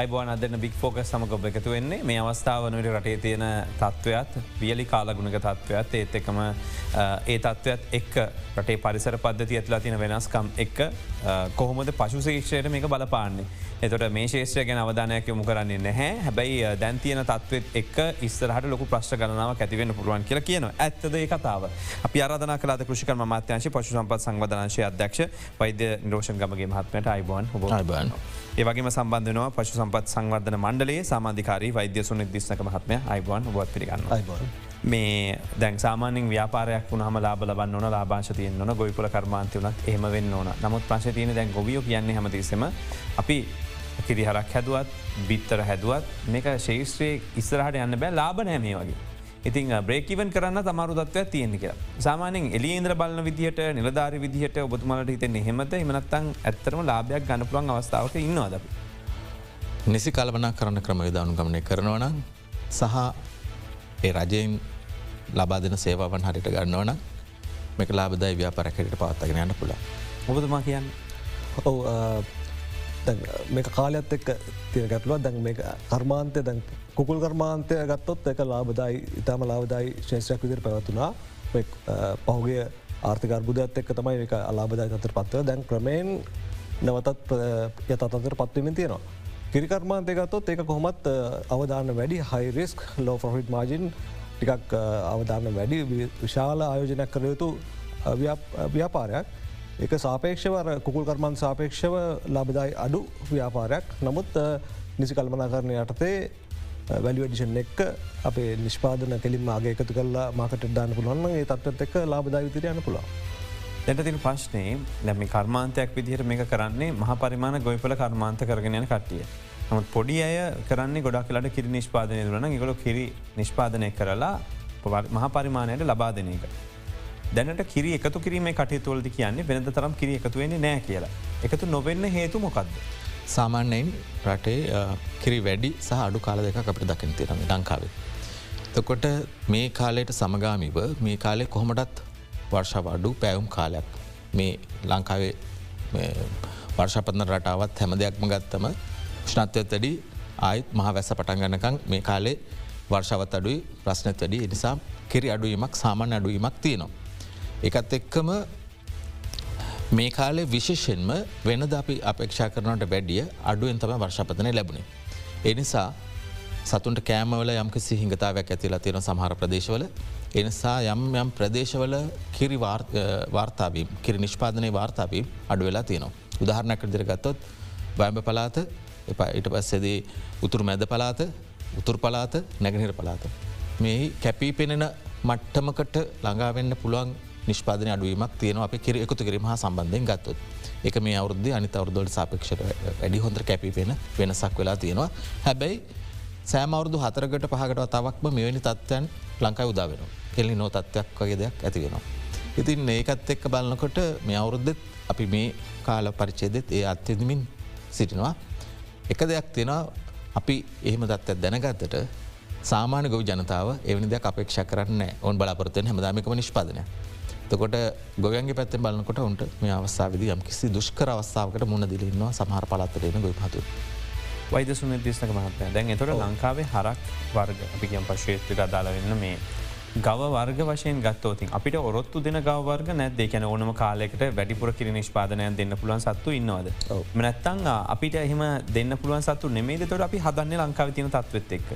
අයිබෝන් අදන්න බික් ෆෝක සමක ඔබ එකතු වෙන්නේ. මේ අවස්ථාවනට රටේ තියෙන තත්ත්වයක් වියලි කාලගුණක තත්ත්වයක් ඒත් එකම ඒ තත්ත්වයක් එක් රටේ පරිසර පද්ධති ඇතුලා තින වෙනස්කම් එක් කොහොමද පශු ශේෂයට මේක බලපාන්නේ. එතොට මේ ශේෂය ගැන අවධානයක් යොමු කරන්නේ නැහැ. හැබැයි දැන්තියන තත්වත් එක් ඉස්සරහට ලොක ප්‍රශ් ගනාව ඇතිවෙන පුළුවන් කියල කියන ඇත්තද ඒ කතාව? අපි අරධන කලාද කෘෂික මාත්‍යංශ පශු සම්පත් සංවධනශය අධ්‍යක්ෂ වෛද්‍ය නිරෝෂන් ගමගේ මහත්මයට අයිබෝන් හොබයිබන්. ඒවගේම සම්බන්ධනවා පශු සම්පත් සංවර්ධන මණ්ඩලේ සාමාධිකාරී වෛද්‍ය සුන දිස්නක මහත්මය අයිබෝන් බොත් පිරිගන්න. මේ දැන් සාමානෙන් ව්‍යාපාරයක් වුණහම ලාබ ලබන්න ඕන ලාභාංශ තියෙන් ඕන ගොයිපුල කර්මාන්තය වනත් එහම වෙන්න ඕන නමුත් ප්‍රශ තියන දැන් ගොවියෝ කියන්නේ හමතිසම අපි කිරිහරක් හැදුවත් බිත්තර හැදුවත් මේක ශේෂත්‍රයේ ඉස්සරහට යන්න බෑ ලාබ නෑමේ වගේ. ඉතින් බ්‍රේකිවන් කරන්න තමාරු දත්වයක් තියෙන කිය. සාමානෙන් එලියේන්ද්‍ර බලන විදිහට නිලධාරි විදිහට ඔබතුමලට හිත නෙහෙමත එමනත්තන් ඇත්තරම ලාභයක් ගණපුළන් අවස්ථාවක ඉන්නවාද. නිසි කල්වනා කරන්න ක්‍රම විධානු ගමනය කරනවනම් සහ ඒ රජයෙන් ලබා දෙන සේවාවන් හරිට ගන්නවන මේක ලාබදයි ව්‍යාපරැකට පවත්තගෙන යන්න පුළ. ඔබතුමා කියන්න. ඔව මේ කාලයක්ත් එක් තිය ගැටලුව දැන් මේ කර්මාන්තය දැන් කුකුල් කර්මාන්තය ගත්තොත් එක ලාබදයි ඉතාම ලාබදයි ශේෂයක් විදිර පැවතුනා පහුගේ ආර්ථකර්බුදත් එක් තමයි එක අලාබදයි අතර පත්ව දැන් ක්‍රමයෙන් නවතත් යත අතර පත්වීමෙන් තියෙනවා. කිරිකර්මාන්තය ගත්තොත් ඒක කොහොමත් අවධාන වැඩි හයිරිස්ක් ලෝ ෆොහිට් මාජින් ටිකක් අවධාන වැඩි විශාල ආයෝජනයක් කර යුතු ව්‍යාපාරයක්. එක සාපේක්ෂවර කුකුල් කර්මන් සාපේක්ෂව ලබදයි අඩු ව්‍යාපාරයක් නමුත් නිසි කල්මනා කරණය යටතේ වැලිවඩිෂන් එක් අපේ නිෂ්පාදන කෙලින් මාගේ එකතු කල්ලා මාකට දාන්න පුළුවන් ඒ තත්වත් එක් ලාබදා විතර යන පුළා. දැට තින ප්‍රශ්නය නැමි කර්මාන්තයක් විදිහට මේක කරන්නේ මහ පරිමාණ ගොයිපල කර්මාන්ත කරගෙන යන කට්ටිය. නමුත් පොඩි අය කරන්නේ ගොඩක් කලට කිරි නිෂ්පාදනය දුරන ගොල කිරි නිෂ්පාදනය කරලා මහ පරිමාණයට ලබා දෙන එක. දැනට කිරි එකතු කිරීම කටයුතුවලද කියන්නේ වෙනද තරම් කිරි එකතුවෙන්නේ නෑ කියලා. එකතු නොවෙන්න හේතු මොකක්ද. සාමාන්‍යයෙන් රටේ කිරි වැඩි සහ අඩු කාල දෙක අපට දකින තිරම ලංකාවේ. තකොට මේ කාලයට සමගාමිව මේ කාලෙ කොහොමටත් වර්ෂවඩු පැවුම් කාලයක් මේ ලංකාවේ වර්ෂපතන රටාවත් හැම දෙයක්ම ගත්තම ෂ්නත්වත වැඩි ආයිත් මහ වැස්ස පටන්ගන්නකං මේ කාලේ වර්ෂවත් අඩුයි ප්‍රශ්නත් වැඩි නිසා කිරි අඩුවීමක් සාමාන්‍ය අඩුවීමක් තියෙනවා. එකත් එක්කම මේ කාලේ විශේෂෙන්ම වෙනද අපි අපේක්ෂා කරනට වැඩිය අඩුවෙන් තම වර්ෂපතනය ලැබුණේ. එනිසා සතුන්ට කෑමවල යම්ක සිහිංගතාවයක් ඇතිලා තියෙන සමහර ප්‍රදේශවල එනිසා යම් යම් ප්‍රදේශවල කිරි වාර්තාවීම් කිරි නිෂ්පාදනය වාර්තාවීම් අඩු වෙලා තියෙනවා. උදාහරණයක් දිර ගත්තොත් බයම්බ පලාත එපා ඉට පස්සෙදී උතුරු මැද පලාත උතුර පලාත නැගනිර පලාත. මේ කැපී පෙනෙන මට්ටමකට ළඟාවෙන්න පුළුවන් නිෂ්පාදන අඩුවීමක් තියෙන අප කිර එකතු කිරීම හා සම්බන්ධයෙන් ගත්තොත් එක මේ අවුද්ධ අනිත අවුරදොට සාපක්ෂට වැඩි හොඳ කැපිපෙන වෙනසක් වෙලා තියෙනවා හැබැයි සෑමවුරදු හතරකට පහකට තවක්ම මෙවැනි තත්ත්වයන් ලංකායි උදාවෙන කෙලි නෝ තත්ත්වයක් වගේ දෙයක් ඇතිවෙනවා. ඉතින් ඒකත් එක්ක බලන්නකොට මේ අවුරුද්ධත් අපි මේ කාල පරිචේදෙත් ඒ අත්‍යදමින් සිටිනවා. එක දෙයක් තියෙනවා අපි එහෙම දත්තත් දැනගත්තට සාමාන ගොව ජනතාව එවනි දෙයක් අපේක්ෂ කරන්න ඔවන් බලාපොරත්තය හැමදාමිකම නිෂ්පාදනය. තකොට ගොයන්ගේ පැත්තෙන් බලන්නකොට උන්ට මේ අවස්ථාවද යම් කිසි දුෂ්කර අවස්ථාවකට මුණ දිලින්නවා සමහර පලත්තරෙන ගොයි පතු. වෛද සුනිර්දිස්නක මහත්ය දැන් එතොට ලංකාවේ හරක් වර්ග අපිකම් පශේත්‍රික අදාලවෙන්න මේ ගව වර්ග වශයෙන් ගත්තෝතින් අපිට ඔරොත්තු දෙන ගවර්ග නැද කැන ඕනම කාලෙකට වැඩිපුර කිරි නිෂ්පාදනයන් දෙන්න පුළුවන් සත්තු ඉන්නවද. මනැත්තං අපිට එහෙම දෙන්න පුළුවන් සත්තු නෙමේද තොට අපි හදන්න ලංකාව තින තත්වත් එක්ක.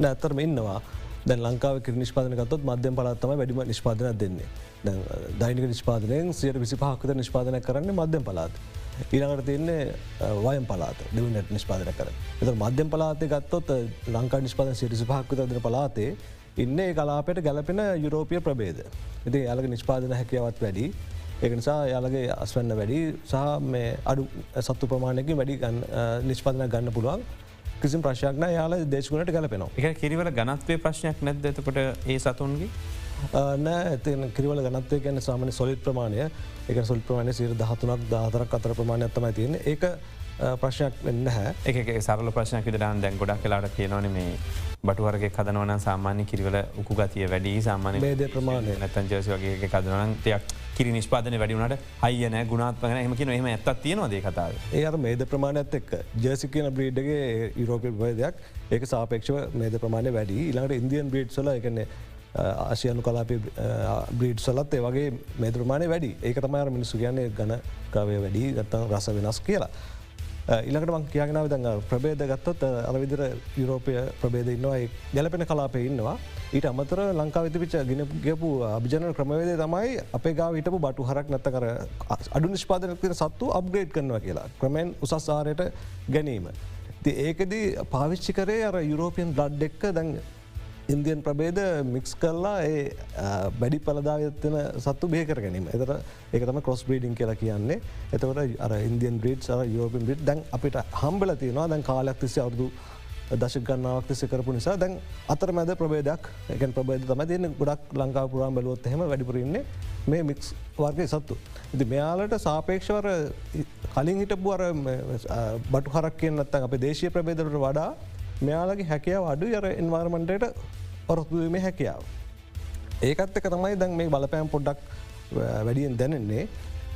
නැත්තරම ඉන්නවා. දැ ලංකාව කිර නිෂ්පාදන ගත්තොත් මධ්‍යම පලත්තම වැඩිම නිෂ්පාදන දෙන්නේ දෛනික නිෂ්පාදනයෙන් සියට විසි පහක්කත නිෂ්පාදන කරන්නේ මධ්‍යම පලාත්. ඊළඟට තියන්නේ වයම් පලාත දෙවනට නිෂ්පාදන කර. එත මධ්‍යම පලාතය ගත්තොත් ලංකා නිෂ්පාදන සිරිසි පහක්කත දෙන පලාතේ ඉන්න කලාපයට ගැලපෙන යුරෝපිය ප්‍රබේද. ඉති යාලක නිෂ්පාදන හැකියාවත් වැඩි ඒක නිසා යාලගේ අස්වන්න වැඩි සහ මේ අඩු සත්තු ප්‍රමාණයකින් වැඩි නිෂ්පාදන ගන්න පුළුවන් කිසි ප්‍රශ්යක්න යාල දේශගුණට කලපෙනවා එක කිරිවල ගනත්වේ ප්‍රශ්නයක් නැද්ද එතකොට ඒ සතුන්ගේ නෑ ඇති කිරිවල ගනත්වය ගැන සාමන සොලිත් ප්‍රමාණය. එක සොල් ප්‍රමාණය සිර දහතුනක් දාතරක් අතර ප්‍රමාණය ඇත්තමයි තියෙන ඒක ප්‍රශ්නයක් වෙන්න හැ එක සරල ප්‍රශ්නයක් විදරන් දැන් ගොඩක් කලාට කියනවන මේ බටුවරගේ කදනවන සාමාන්‍ය කිරිවල උකු ගතිය වැඩි සාමාන්‍ය මේද ප්‍රමාණය. නැතන් ජසි වගේ කදනන් තියක් කිරි නිෂ්පාදන වැඩිුණට හයියන ගුණාත්මගෙන එමකින එහම ඇත්තත් තියෙනවාදේ කතාව. ඒ අර මේද ප්‍රමාණයත් එක් ජර්සි කියන බ්‍රීඩ්ගේ යුරෝපය බයදයක් ඒක සාපේක්ෂව මේද ප්‍රමාණය වැඩි. ඉළඟට ඉන්දියන් බ්‍රීඩ් සල එකන්නේ ආශයනු කලාපි බ්‍රීඩ් සලත් ඒ වගේ මේදරමාණය වැඩි ඒක තමයිර මිනිස්සු කියන්නේ ගණ ගවය වැඩි ගත්තන් රස වෙනස් කියලා. ඉළඟට මං කියගෙනාව දඟ ප්‍රබේද ගත්තොත් අරවිදිර යුරෝපය ප්‍රබේද ඉන්නවා ගැලපෙන කලාපය ඉන්නවා ඊට අමතර ලංකා විතිපිච ගෙන ගපු අභිජන ක්‍රමවේදේ තමයි අපේ ගා හිටපු බටු හරක් නැත කර අඩු නිෂ්පාදනතින සත්තු අප්ග්‍රේඩ් කරනවා කියලා ක්‍රමෙන් උසස්සාරයට ගැනීම. ඒකදී පාවිච්චි කරේ අර යුරෝපියන් බ්ලඩ් එක්ක දැන් ඉන්දියන් ප්‍රබේද මික්ස් කරලා ඒ බැඩි පලදාගත්තන සත්තු බේකර ගැනීම. එතර ඒකතම කොස් බ්‍රීඩිං කියලා කියන්නේ. එතවට අර ඉන්දියන් බ්‍රීඩ් සර යෝපන් බ්‍රිඩ් දැන් අපිට හම්බල තියෙනවා. දැන් කාලයක් තිස්ස අවුදු දශගන්නාවක් තිස්ස කරපු නිසා දැන් අතර මැද ප්‍රබේදයක් එක ප්‍රබේද තම තියන ගොඩක් ලංකා පුරාම් බැලුවොත් හෙම වැඩිපුරන්නේ මේ මික්ස් වර්ගය සත්තු. ඉති මෙයාලට සාපේක්ෂවර කලින් හිටපු අර බටු හරක් කියන්නත්තන් අප දේශය ප්‍රබේදරට වඩා මෙයාලගේ හැකියාව අඩු යර එන්වාර්මන්ටට ඔරොත්තුවීම හැකියාව. ඒකත් එක තමයි දැන් මේ බලපෑම් පොඩ්ඩක් වැඩියෙන් දැනෙන්නේ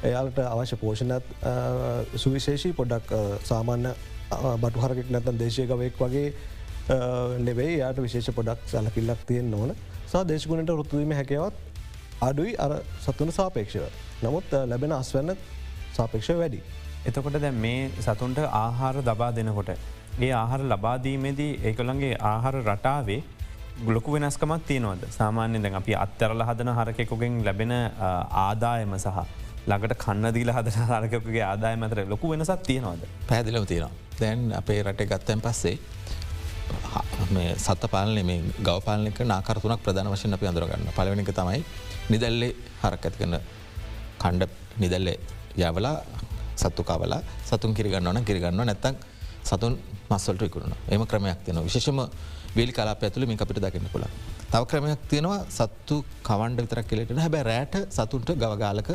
එයාලට අවශ්‍ය පෝෂණත් සුවිශේෂී පොඩ්ඩක් සාමාන්‍ය බටු හරකෙක් නැතන් දේශයකවෙක් වගේ නෙවෙයි යාට විශේෂ පොඩක් සැලකිල්ලක් තියෙන් ඕන සා දේශගුණට රුත්තුවීම හැකවත් අඩුයි අර සතුන සාපේක්ෂව. නමුත් ලැබෙන අස්වන්න සාපේක්ෂ වැඩි. එතකොට දැ මේ සතුන්ට ආහාර දබා දෙනකොට. ඒ ආහාර ලබාදීමේදී ඒකොළන්ගේ ආහාර රටාවේ ගලොකු වෙනස්කමත් තියනවද? සාමාන්‍ය දැන් අපි අත්තරල හදන හරකෙකුගෙන් ලැබෙන ආදායම සහ ළඟට කන්න දීල හදන හරකකුගේ ආදාය මතර ලොකු වෙනසත් තියෙනවද? පැදිලම තියෙනවා. දැන් අපේ රටේ ගත්තයන් පස්සේ සත්ත පාලන මේ ගවපාලනක නාකරතුනක් ප්‍රධාන වශයෙන් අපි අඳරගන්න පලවෙනික තමයි නිදැල්ලේ හරක් ඇති කන්න කණ්ඩ නිදැල්ලේ යවලා සත්තු කවලා සතුන් කිරිගන්නවන කිරිගන්න නැත්තන් සතුන් මස්සල්ට ඉකුරුණ එම ක්‍රමයක් තියෙන විශෂම වෙල් කලාප ඇතුළ මේ අපිට දකින්න පුළ තව ක්‍රමයක් තියෙනවා සත්තු කවන්ඩ විතරක් කෙලෙට හැබැ රෑට සතුන්ට ගවගාලක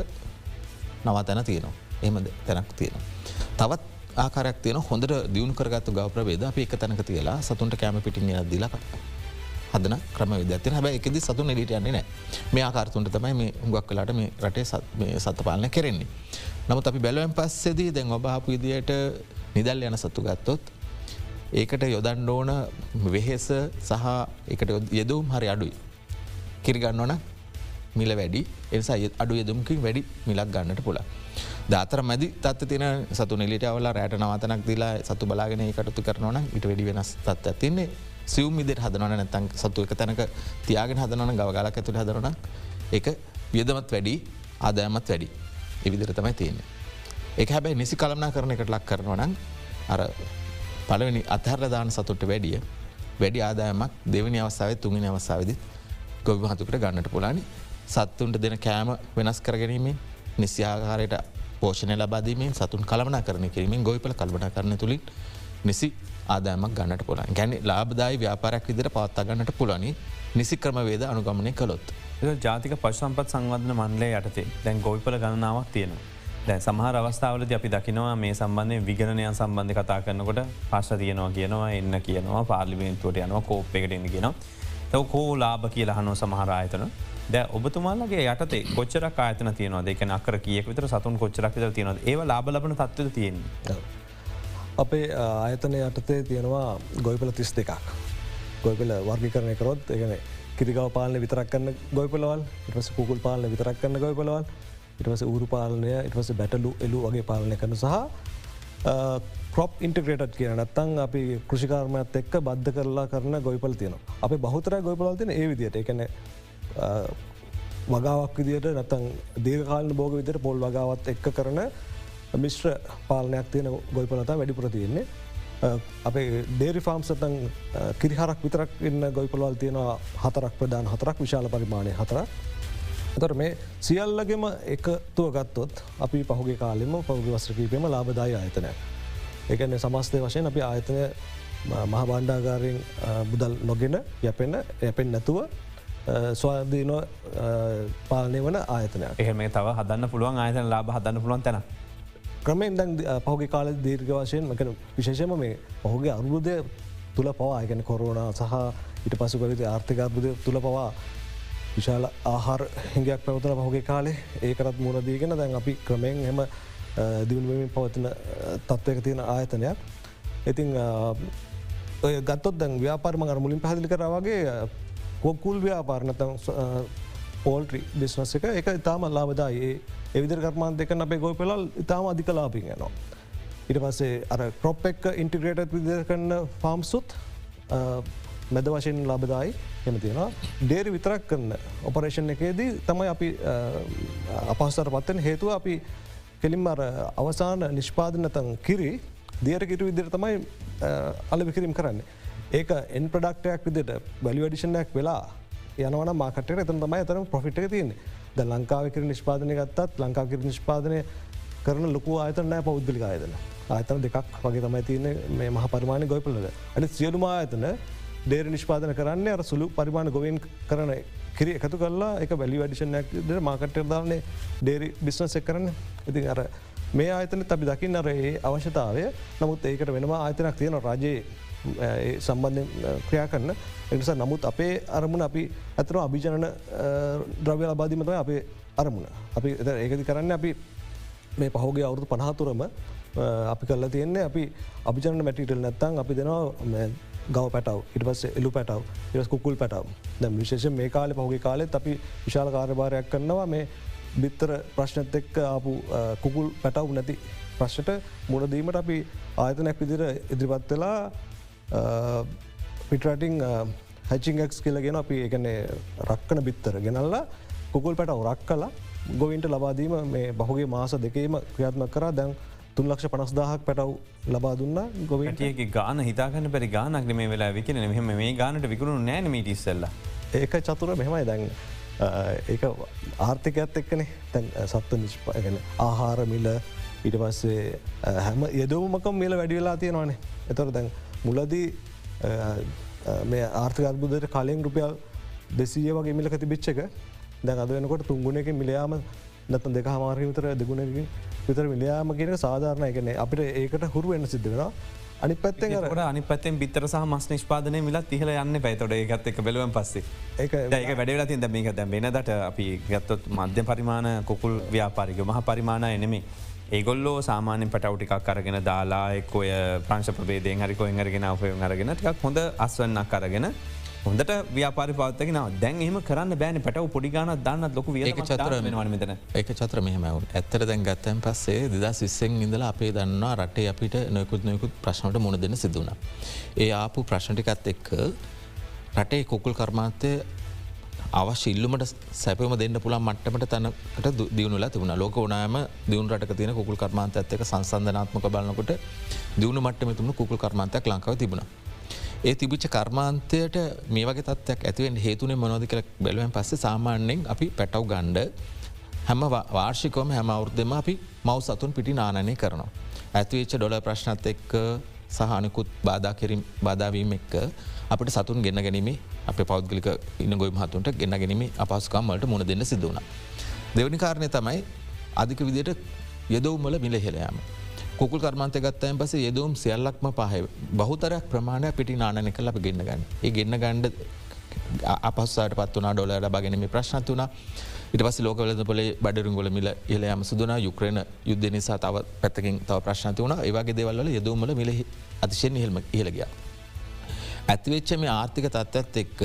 නවතැන තියෙනවා. එහමද තැනක් තියෙනවා. තවත් ආකාරයක් තියන හොඳට දියුණු කරගත්තු ගව ප්‍රවේද අප එක තැනක තියලා සතුන්ට කෑම පිටින් දිලක හදන ක්‍රම විදත්තින හැබ එකද සතු නෙඩට යන්නේ නෑ මේ ආකාරතුන්ට තමයි මේ හුගක් කලාට මේ රටේ සත්ත පාලන කෙරෙන්නේ. නමුත් අපි බැලුවෙන් පස්සෙදී දැන් ඔබහපු විදියට නිදල් යන සත්තු ගත්තොත් ඒකට යොදන්න ඕන වෙහෙස සහ එකට යෙදවම් හරි අඩුයි. කිරිගන්න ඕන මිල වැඩි එනිසා අඩු යෙදුම්කින් වැඩි මිලක් ගන්නට පුළ. දාතර මැදි තත් තින සතු නිලිට අවල රෑට නවතනක් දිලා සතු බලාගෙන කටතු කරනවන ඉට වැඩි වෙනස් තත් ඇතින්නේ සිවම් ඉදිර හදනවන නැතන් සතු එක තැනක තියාගෙන හදනවන ගවගලක් ඇතුළ හදරන එක වියදමත් වැඩි ආදායමත් වැඩි එවිදිර තමයි තියෙන්නේ. එක හැබැයි නිසි කළම්නා කරන එකට ලක් කරනවනම් අර පළවෙනි අත්හර දාන සතුට වැඩිය වැඩි ආදායමක් දෙවනි අවස්සාාව තුන්ගනි අවස්සාාවදි ගොවි හතුකට ගන්නට පුලානි සත්තුන්ට දෙන කෑම වෙනස් කරගැනීමේ නිසිආකාරයට පෝෂණය ලබාදීමෙන් සතුන් කළමන කරන කිරීමෙන් ගොයිපල කල්බන කරන තුළින් නිසි ආදායමක් ගන්නට පුලන් ගැන ලාබදායි ව්‍යාපාරයක් විදිර පවත්තා ගන්නට පුලනි නිසි ක්‍රම වේද අනුගමනය කළොත්. ජාතික පශසම්පත් සංවධන මන්ලේ යටතේ දැන් ගොයිපල ගණනාවක් තියෙනවා. දැ සමහර අවස්ථාවලද අපි දකිනවා මේ සම්බන්ධය විගණනයන් සම්බන්ධ කතා කරනකොට පස්ස තියනවා කියනවා එන්න කියනවා පාර්ලිමේන්තුවට යනවා කෝප් එකට එන්න කියෙන තව කෝ ලාභ කියලා හනෝ සමහරආයතන ද ඔබතුමාලගේ යටතේ කොච්චරක් ආයතන තියනවා දෙක නකර කියෙක් විතර සතුන් කොච්චරක් විතර තියෙනවා ඒ ලාබ ලබන තත්ව තියෙන්. අපේ ආයතනය යටතේ තියෙනවා ගොයිපල තිස් දෙකක්. ගොයිපල වර්ගි කරනය කරොත් එකන කිරිගව පාලන විතරක් කන්න ගොයිපලවල් ඉටස පුකුල් පාලන විතරක් කන්න ගොයිපලවල් ඉටවස ඌරු පාලනය ඉටවස බැටලු එලු වගේ පාලනය කරන සහ කොප් ඉන්ටග්‍රේට් කියන නත්තන් අපි කෘෂිකාර්මයත් එක්ක බද්ධ කරලා කරන ගොයිපල් තියෙන අප බහතර ගොයිපල තින ඒ විදියට එකන වගාවක් විදියට නතන් දේකාලන බෝග විදිර පොල් වගාවත් එක්ක කරන මිශ්‍ර පාලනයක් තියෙන ගොයිපලතා වැඩිපුර තියෙන්නේ. අපේ ඩේරි ෆාම් සතන් කිරිහරක් විතරක් ඉන්න ගොයිපලවල් තියෙන හතරක් ප්‍රධාන හතරක් විශාල පරිමාණය හතරක්. තර මේ සියල්ලගෙම එකතුව ගත්තොත් අපි පහුගේ කාලෙම පහුගේ වස්්‍රකීපයම ලාබදායි ආයතනය. එකන සමස්තය වශයෙන් අපි ආයතනය මහ බණ්ඩාගාරයෙන් බුදල් නොගෙන යැපෙන්න්න යැපෙන් නැතුව ස්වාදීන පාලනය වන ආයතනය එහෙම තව හදන්න පුළුවන් ආයතන ලාබ හදන්න පුළුවන් තැන. ක්‍රමෙන් දැන් පහුගේ කාල දීර්ග වශයෙන් මකන විශේෂම මේ පහුගේ අරුබුදය තුළ පවා එකන කොරුණ සහ ඉට පසුකවිත ආර්ථිකර්බුද තුළ පවා විශාල ආහාර හිඟයක් පැවතන පහුගේ කාලේ ඒකරත් මුණදීගෙන දැන් අපි ක්‍රමයෙන් එම දියුණුවමින් පවතින තත්ත්වක තියෙන ආයතනයක්. ඉතිං ඔය ගත්තොත් දැන් ව්‍යාපාරම අර මුලින් පැදිලි කරවාගේ කොකුල් ව්‍යාපාරණතම් පෝල්ට්‍රි බිස්නස් එක එක ඉතාම ලාබදායි එවිදර කර්මාන් දෙක අපේ ගොය පෙළල් ඉතාම අධිකලාපින් යනවා. ඉට පසේ අර කොප් එක් ඉන්ටිග්‍රේටත් විදිර කරන්න ෆාම්සුත් මැද වශයෙන් ලබදායි. එම තියෙනවා. ඩේරි විතරක් කරන්න. ඔපරේෂන් එකේදී තමයි අපි අපහස්සර පත්තෙන් හේතුව අපි කෙලින් අර අවසාන නිෂ්පාදනතන් කිරි දියර කිරු විදිර තමයි අලවිකිරීම් කරන්න. ඒක එන් ප්‍රඩක්ටයක් විදිට බැලිවඩිෂණයක් වෙලා යනවන මාකට එතන තමයි අතරම පොෆිට් එක තියන්නේ. ද ලංකාවකිර නිෂ්පාදනය ගත්තත් ලංකාකිර නිෂ්පාදනය කරන ලොකු ආයතනෑ පෞද්ගලික ආයතන. ආයතන දෙකක් වගේ තමයි තියන මේ මහ පරිමාණය ගොයිපලද අනි සියලුම ආයතන ඩේර නිෂ්පාදන කරන්න අර සුළු පරිමාණ ගොවෙන් කරන කිරි එකතු කරලා එක බැලි වැඩිෂණයක් ද මාකට්ටර් දාන්නේ ඩේරි බිස්නස් එක් කරන්න. ඉතින් අර මේ ආයතන අපි දකින්න අර ඒ අවශ්‍යතාවය. නමුත් ඒකට වෙනවා ආයතනක් තියෙන රජයේ සම්බන්ධ ක්‍රියා කරන්න එනිසා නමුත් අපේ අරමුණ අපි ඇතන අභිජනන ද්‍රව්‍ය ලබාදීමතම අපේ අරමුණ. අපි ඒකති කරන්න අපි මේ පහෝගේ අවුරුදු පනහතුරම අපි කල්ල තියෙන්නේ අපි අභිජන මැටිටල් නැත්තං අපි දෙනවා ගව පැටව ඉට පස් එලු පැටව ඉරස් කුකුල් පැටව. දැ විශේෂ මේ කාලෙ පහුගේ කාලෙත් අපි විශාල කාර්භාරයක් කරනවා මේ බිත්තර ප්‍රශ්නත් එක්ක ආපු කුකුල් පැටව් නැති ප්‍රශ්ට මුණදීමට අපි ආයතනැක් විදිර ඉදිරිපත් වෙලා පිටරටිං හැචිංක්ස් කියලගෙන අපි එකනේ රක්කන බිත්තර ගෙනල්ලා කුකුල් පැටව රක් කලා ගොවින්ට ලබාදීම මේ බහුගේ මාස දෙකේම ක්‍රියාත්ම කරා. දැන් තුන් ලක්ෂ පනස්දාහක් පැටව් ලබා දුන්න ගොවිටගේ ගාන හිතාගන්න පැරි ගානක් මේ වෙලා විකන මෙහම මේ ගානට විකරුණු නෑන මීටිස්සල්ල ඒක චතුර මෙහෙමයි දැන්. ඒ ආර්ථිකයත් එක්කනේ. තැන් සත්ව නිෂ්පාගෙන ආහාර මිල ඉට පස්සේ හැම යදවමකම් මේල වැඩිවෙලා තියෙනවානේ එතොර දැන් මුලදී මේ ආර්ථකත්බුදට කලින් රුපියල් දෙසීය වගේ මිලක තිබිච්චක දැන් අද වෙනකොට තුන්ගුණ එක මිලයාම නැතන් දෙක හමාරි විතර දෙගුණකින් විතර මිලයාම කියෙන සාධාරණය. කන අපිට ඒකට හුරු එන්න සිද්ධ වෙන අනි පැත්තෙන් ට අනි පත්තෙන් බිත්තර සහ මස් නිෂ්පාදනය මිලත් ඉහල යන්න පැතොට ඒකත් එක බැලුවන් පස්සේ. ඒක ඒක වැඩලා තින් මේක දැ වෙනදට අපි ගත්තොත් මධ්‍ය පරිමාණ කොකුල් ව්‍යාපාරික මහ පරිමාණ එනෙමේ. ඒගොල්ලෝ සාමාන්‍ය පටවටිකක් කරගෙන දාලා එක්කොය ප්‍රංශ ප්‍රබේදයෙන් හරිකො එංගරගෙන අපයෝ අරගෙන ටික් හොඳ අස්වන්නක් කරගෙන හොඳට ව්‍යාපාරි පවත්තගෙන දැන් එහම කරන්න බෑන. පැටව පොඩිගාන දන්න ලොක ඒක චතර මෙතන. ඒක චත්‍ර මෙහමවුන් ඇත්තර දැන් ගත්තැන් පස්සේ දෙදා සිස්සෙන් ඉඳලා අපේ දන්නවා රටේ අපිට නොයකුත් නොයකුත් ප්‍රශ්නට මුණ දෙන්න සිදුවන. ඒ ආපු ප්‍රශ්නටිකත් එක්ක රටේ කොකුල් කර්මාන්තය අවශ්‍ය ඉල්ලුමට සැපම දෙන්න පුළන් මට්ටමට තැනකට දියුණුල තිබුණ. ලෝක ඕනෑම දියුණ රට තියෙන කුල් කර්මාන්ත ඇත්තක සංසන්ධනාත්මක බලන්නකොට දියුණු මට්ටම තුුණු කුල් කර්මාන්තයක් ලංකාව තිබුණ. ඒ තිබිච්ච කර්මාන්තයට මේ වගේ තත්වයක් ඇතිවෙන් හේතුනේ මොනොද කළ බැලුවෙන් පස්සේ සාමාන්‍යෙන් අපි පැටව් ගණ්ඩ හැම වාර්ෂිකෝම හැම අවුර්දම අපි මව් සතුන් පිටි නානය කරනවා. ඇතිවෙච්ච ඩොල ප්‍රශ්නත් එක්ක සහනකුත් බාධා කිරීම බාධාවීම එක්ක අපට සතුන් ගෙන්න්න ගැනීම අප පෞද්ගලික ඉන්න ගොයි මහතුන්ට ගෙන්න්න ගැනීම අපස්කාමලට මුණ දෙන්න සිදුවන. දෙවනි කාරණය තමයි අධික විදියට යදවුමල මිලහෙලයාම. කුල් කර්මාන්ත ගත්තයන් පස යෙදවම් සියල්ලක්ම පහ. බහතරයක් ප්‍රමාණය පිටි නානය කල අප ගෙන්න්න ගන්න. ඒ ගෙන්න්න ගණ්ඩ අපස්සට පත්වනා ඩොලට බගෙනම ප්‍රශ්නත් වනා ඉට පස ලෝකවලද පොලේ බඩරුගොල මිල ඉලයම සුදුනා. යුක්‍රණ යුද්ධ නිසා තව පැත්තකින් තව ප්‍රශ්නති වුණ. ඒවාගේ දෙවල්ල යදවමල මිල අතිශයෙන් හිල්ම ඉහළගිය. ඇතිවෙච්ච මේ ආර්ථික තත්ත්වත් එක්ක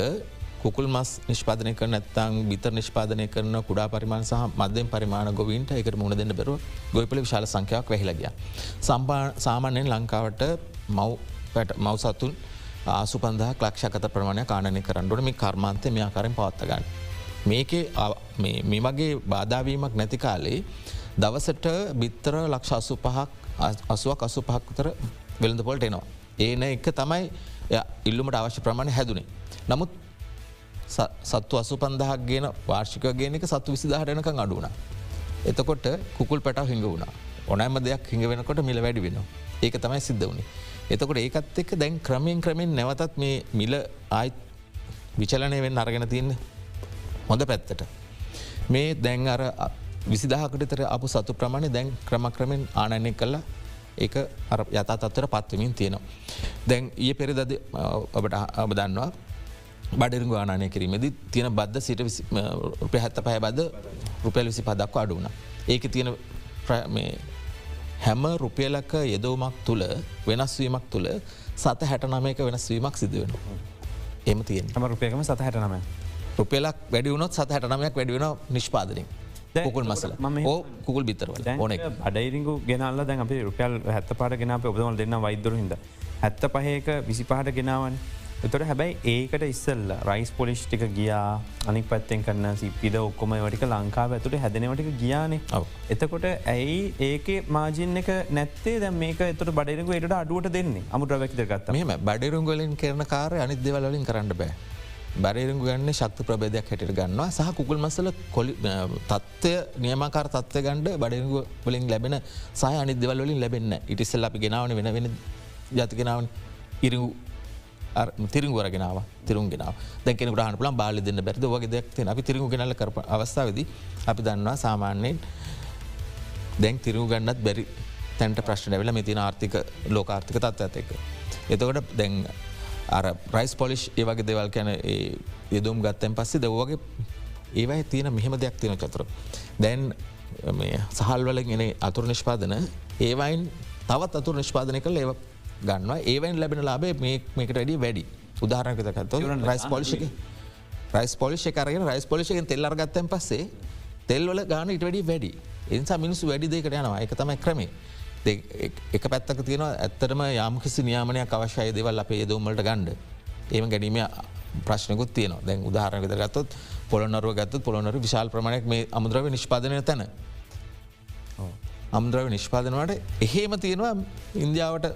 කුකුල් මස් නිෂ්පාදනය කර නැත්තං බිතර නිෂ්පාදනය කරන කුඩා පරිමාණ සහ මධ්‍යම පරිමාණ ගොවින්ට එකට මුණ දෙන්න බැරුව ගොයිපල විශාල සංඛ්‍යාවක් වැහිලගිය. සාමාන්‍යයෙන් ලංකාවට මව් මවසත්තුන් ආසු පන්දහ ලක්ෂකත ප්‍රමාණය කාණනය කරන්නට මේ කර්මාන්තය මේ ආකාරෙන් පවත්තගන්න. මේකේ මේ වගේ බාධාවීමක් නැති කාලේ දවසට බිත්තර ලක්ෂ අසු පහක් අසුවක් අසු පහක්තර වෙළඳ පොල්ට එනවා. ඒන එක තමයි ඉල්ලුමට අවශ්‍ය ප්‍රමාණය හැදුනේ. නමුත් සත්තු අසු පන්දහක් ගෙන වාර්ෂික ගේනක සත්තු විසිදාහටනක අඩුවන. එතකොට කුකුල් පැටව හිඟ වුණ ඕනෑම දෙයක් හිඟ වෙනකොට මිල වැඩි වෙන. ඒක තමයි සිද්ධ වුණේ. එතකොට ඒකත් එක්ක දැන් ක්‍රමයෙන් ක්‍රමෙන් නැවතත් මේ මිල ආයිත් විචලනය වෙන් අරගෙන තියන්න හොඳ පැත්තට. මේ දැන් අර විසිදාහකටතර අප සතු ප්‍රමාණය දැන් ක්‍රමක්‍රමෙන් ආනයනය කල්ලා ඒ යතා තත්වර පත්වමින් තියෙනවා. දැන් ඒ පෙරිදද ඔබට ඔබ දන්නවා බඩරිගු ආනය කිරීමේදී තියෙන බද්ධ සිට රුපය හැත්ත පහ බද රුපැල් විසි පදක්ව අඩුවන. ඒක තියෙන හැම රුපියලක යෙදවමක් තුළ වෙනස්වීමක් තුළ සත හැටනමයක වෙනස්වීමක් සිදුවෙන. එම තියෙන් හම රුපයකම සත හැටනම. රුපෙලක් වැඩියුණොත් සත හැටනමයක් වැඩිවෙන නිෂ්පාදනින්. කුකුල් මසල ඕ කුකුල් බිතරවල ඕන අඩයිරිගු ගෙනල්ල දැන් අපි රුපියල් හැත්ත පාට ගෙන ඔබදවල් දෙන්න වෛදරු හිද. හැත්ත පහයක විසි පහට ගෙනාවන් එතොට හැබැයි ඒකට ඉස්සල් රයිස් පොලිෂ් ටික ගියා අනික් පැත්තෙන් කරන්න සිපිද ඔක්කොම වටික ලංකාව ඇතුට හැදනවටික ගියානේ. එතකොට ඇයි ඒක මාජින් එක නැත්තේ? දැ මේක එතට බඩරක ට අඩුවට දෙන්නේ. අමුට වැකිද ගත්ත. මෙම බඩරුන්ගලින් කරන කාර අනිත් දෙවලින් කරන්න බෑ. බැරරුග ගන්න ශක්ත ප්‍රබේදයක් හැට ගන්නවා. සහ කුගල් මසල කොලි තත්වය නියමකාර තත්ව ගණ්ඩ බඩරුග වලින් ලැබෙන සහ අනි දෙවල් වලින් ලැබෙන්න ඉටිස්සල් අපි ගෙනාවන වෙන වෙන ජතිගෙනාවන් ඉරිගු තිරගුවරගෙනාව තිරුන්ගෙනාව දැකෙන ග්‍රහණ පුලන් බාලි දෙන්න බැරිද වගේ දෙයක් අපි තිරගු ගෙනල කර අවස්ථාවද අපි දන්නවා සාමාන්‍යයෙන් දැන් තිරූ ගන්නත් බැරි තැන්ට ප්‍රශ්න වෙල මෙතින ආර්ථික ලෝකාර්ථික තත්ව ඇත එක. එතකොට දැන් අර ප්‍රයිස් පොලිෂ් ඒවගේ දෙවල් කැන යෙදුම් ගත්තැන් පස්සේ දවගේ ඒවයි තියෙන මෙහෙම දෙයක් තියෙන චතුර. දැන් සහල්වල ගෙන අතුර නිෂ්පාදන ඒවයින් තවත් අතුර නිෂ්පාදනය කළ ඒව ගන්නවා. ඒවයින් ලැබෙන ලාබේ මේකට වැඩි. වැඩි උදාහරනකතත් රයිස් පොලිෂක රයිස් පොලිෂ කරගෙන රයිස් පොලිෂකෙන් තෙල්ලර ගත්තැන් පස්සේ තෙල්වල ගාන ඉට වැඩි. වැඩි එනිසා මිනිස්සු වැඩි දෙකට යනවා. එක තමයි ක්‍රමේ එක පැත්තක තියෙන ඇත්තටම යම්කිසි නියාමනයක් අවශ්‍යය දෙවල් අපේ දවමට ගණ්ඩ ඒම ගැනීම ප්‍රශ්නකුත් තියන දැන් උදාහරනකත ගත්තොත් පොළොනරුව ගත්තුත් පොළොනර විශාල් ප්‍රමණයක් මේ අමුද්‍රව නිෂ්පාදනය තැන. අමුද්‍රව නිෂ්පාදනවට එහෙම තියෙනවා ඉන්දියාවට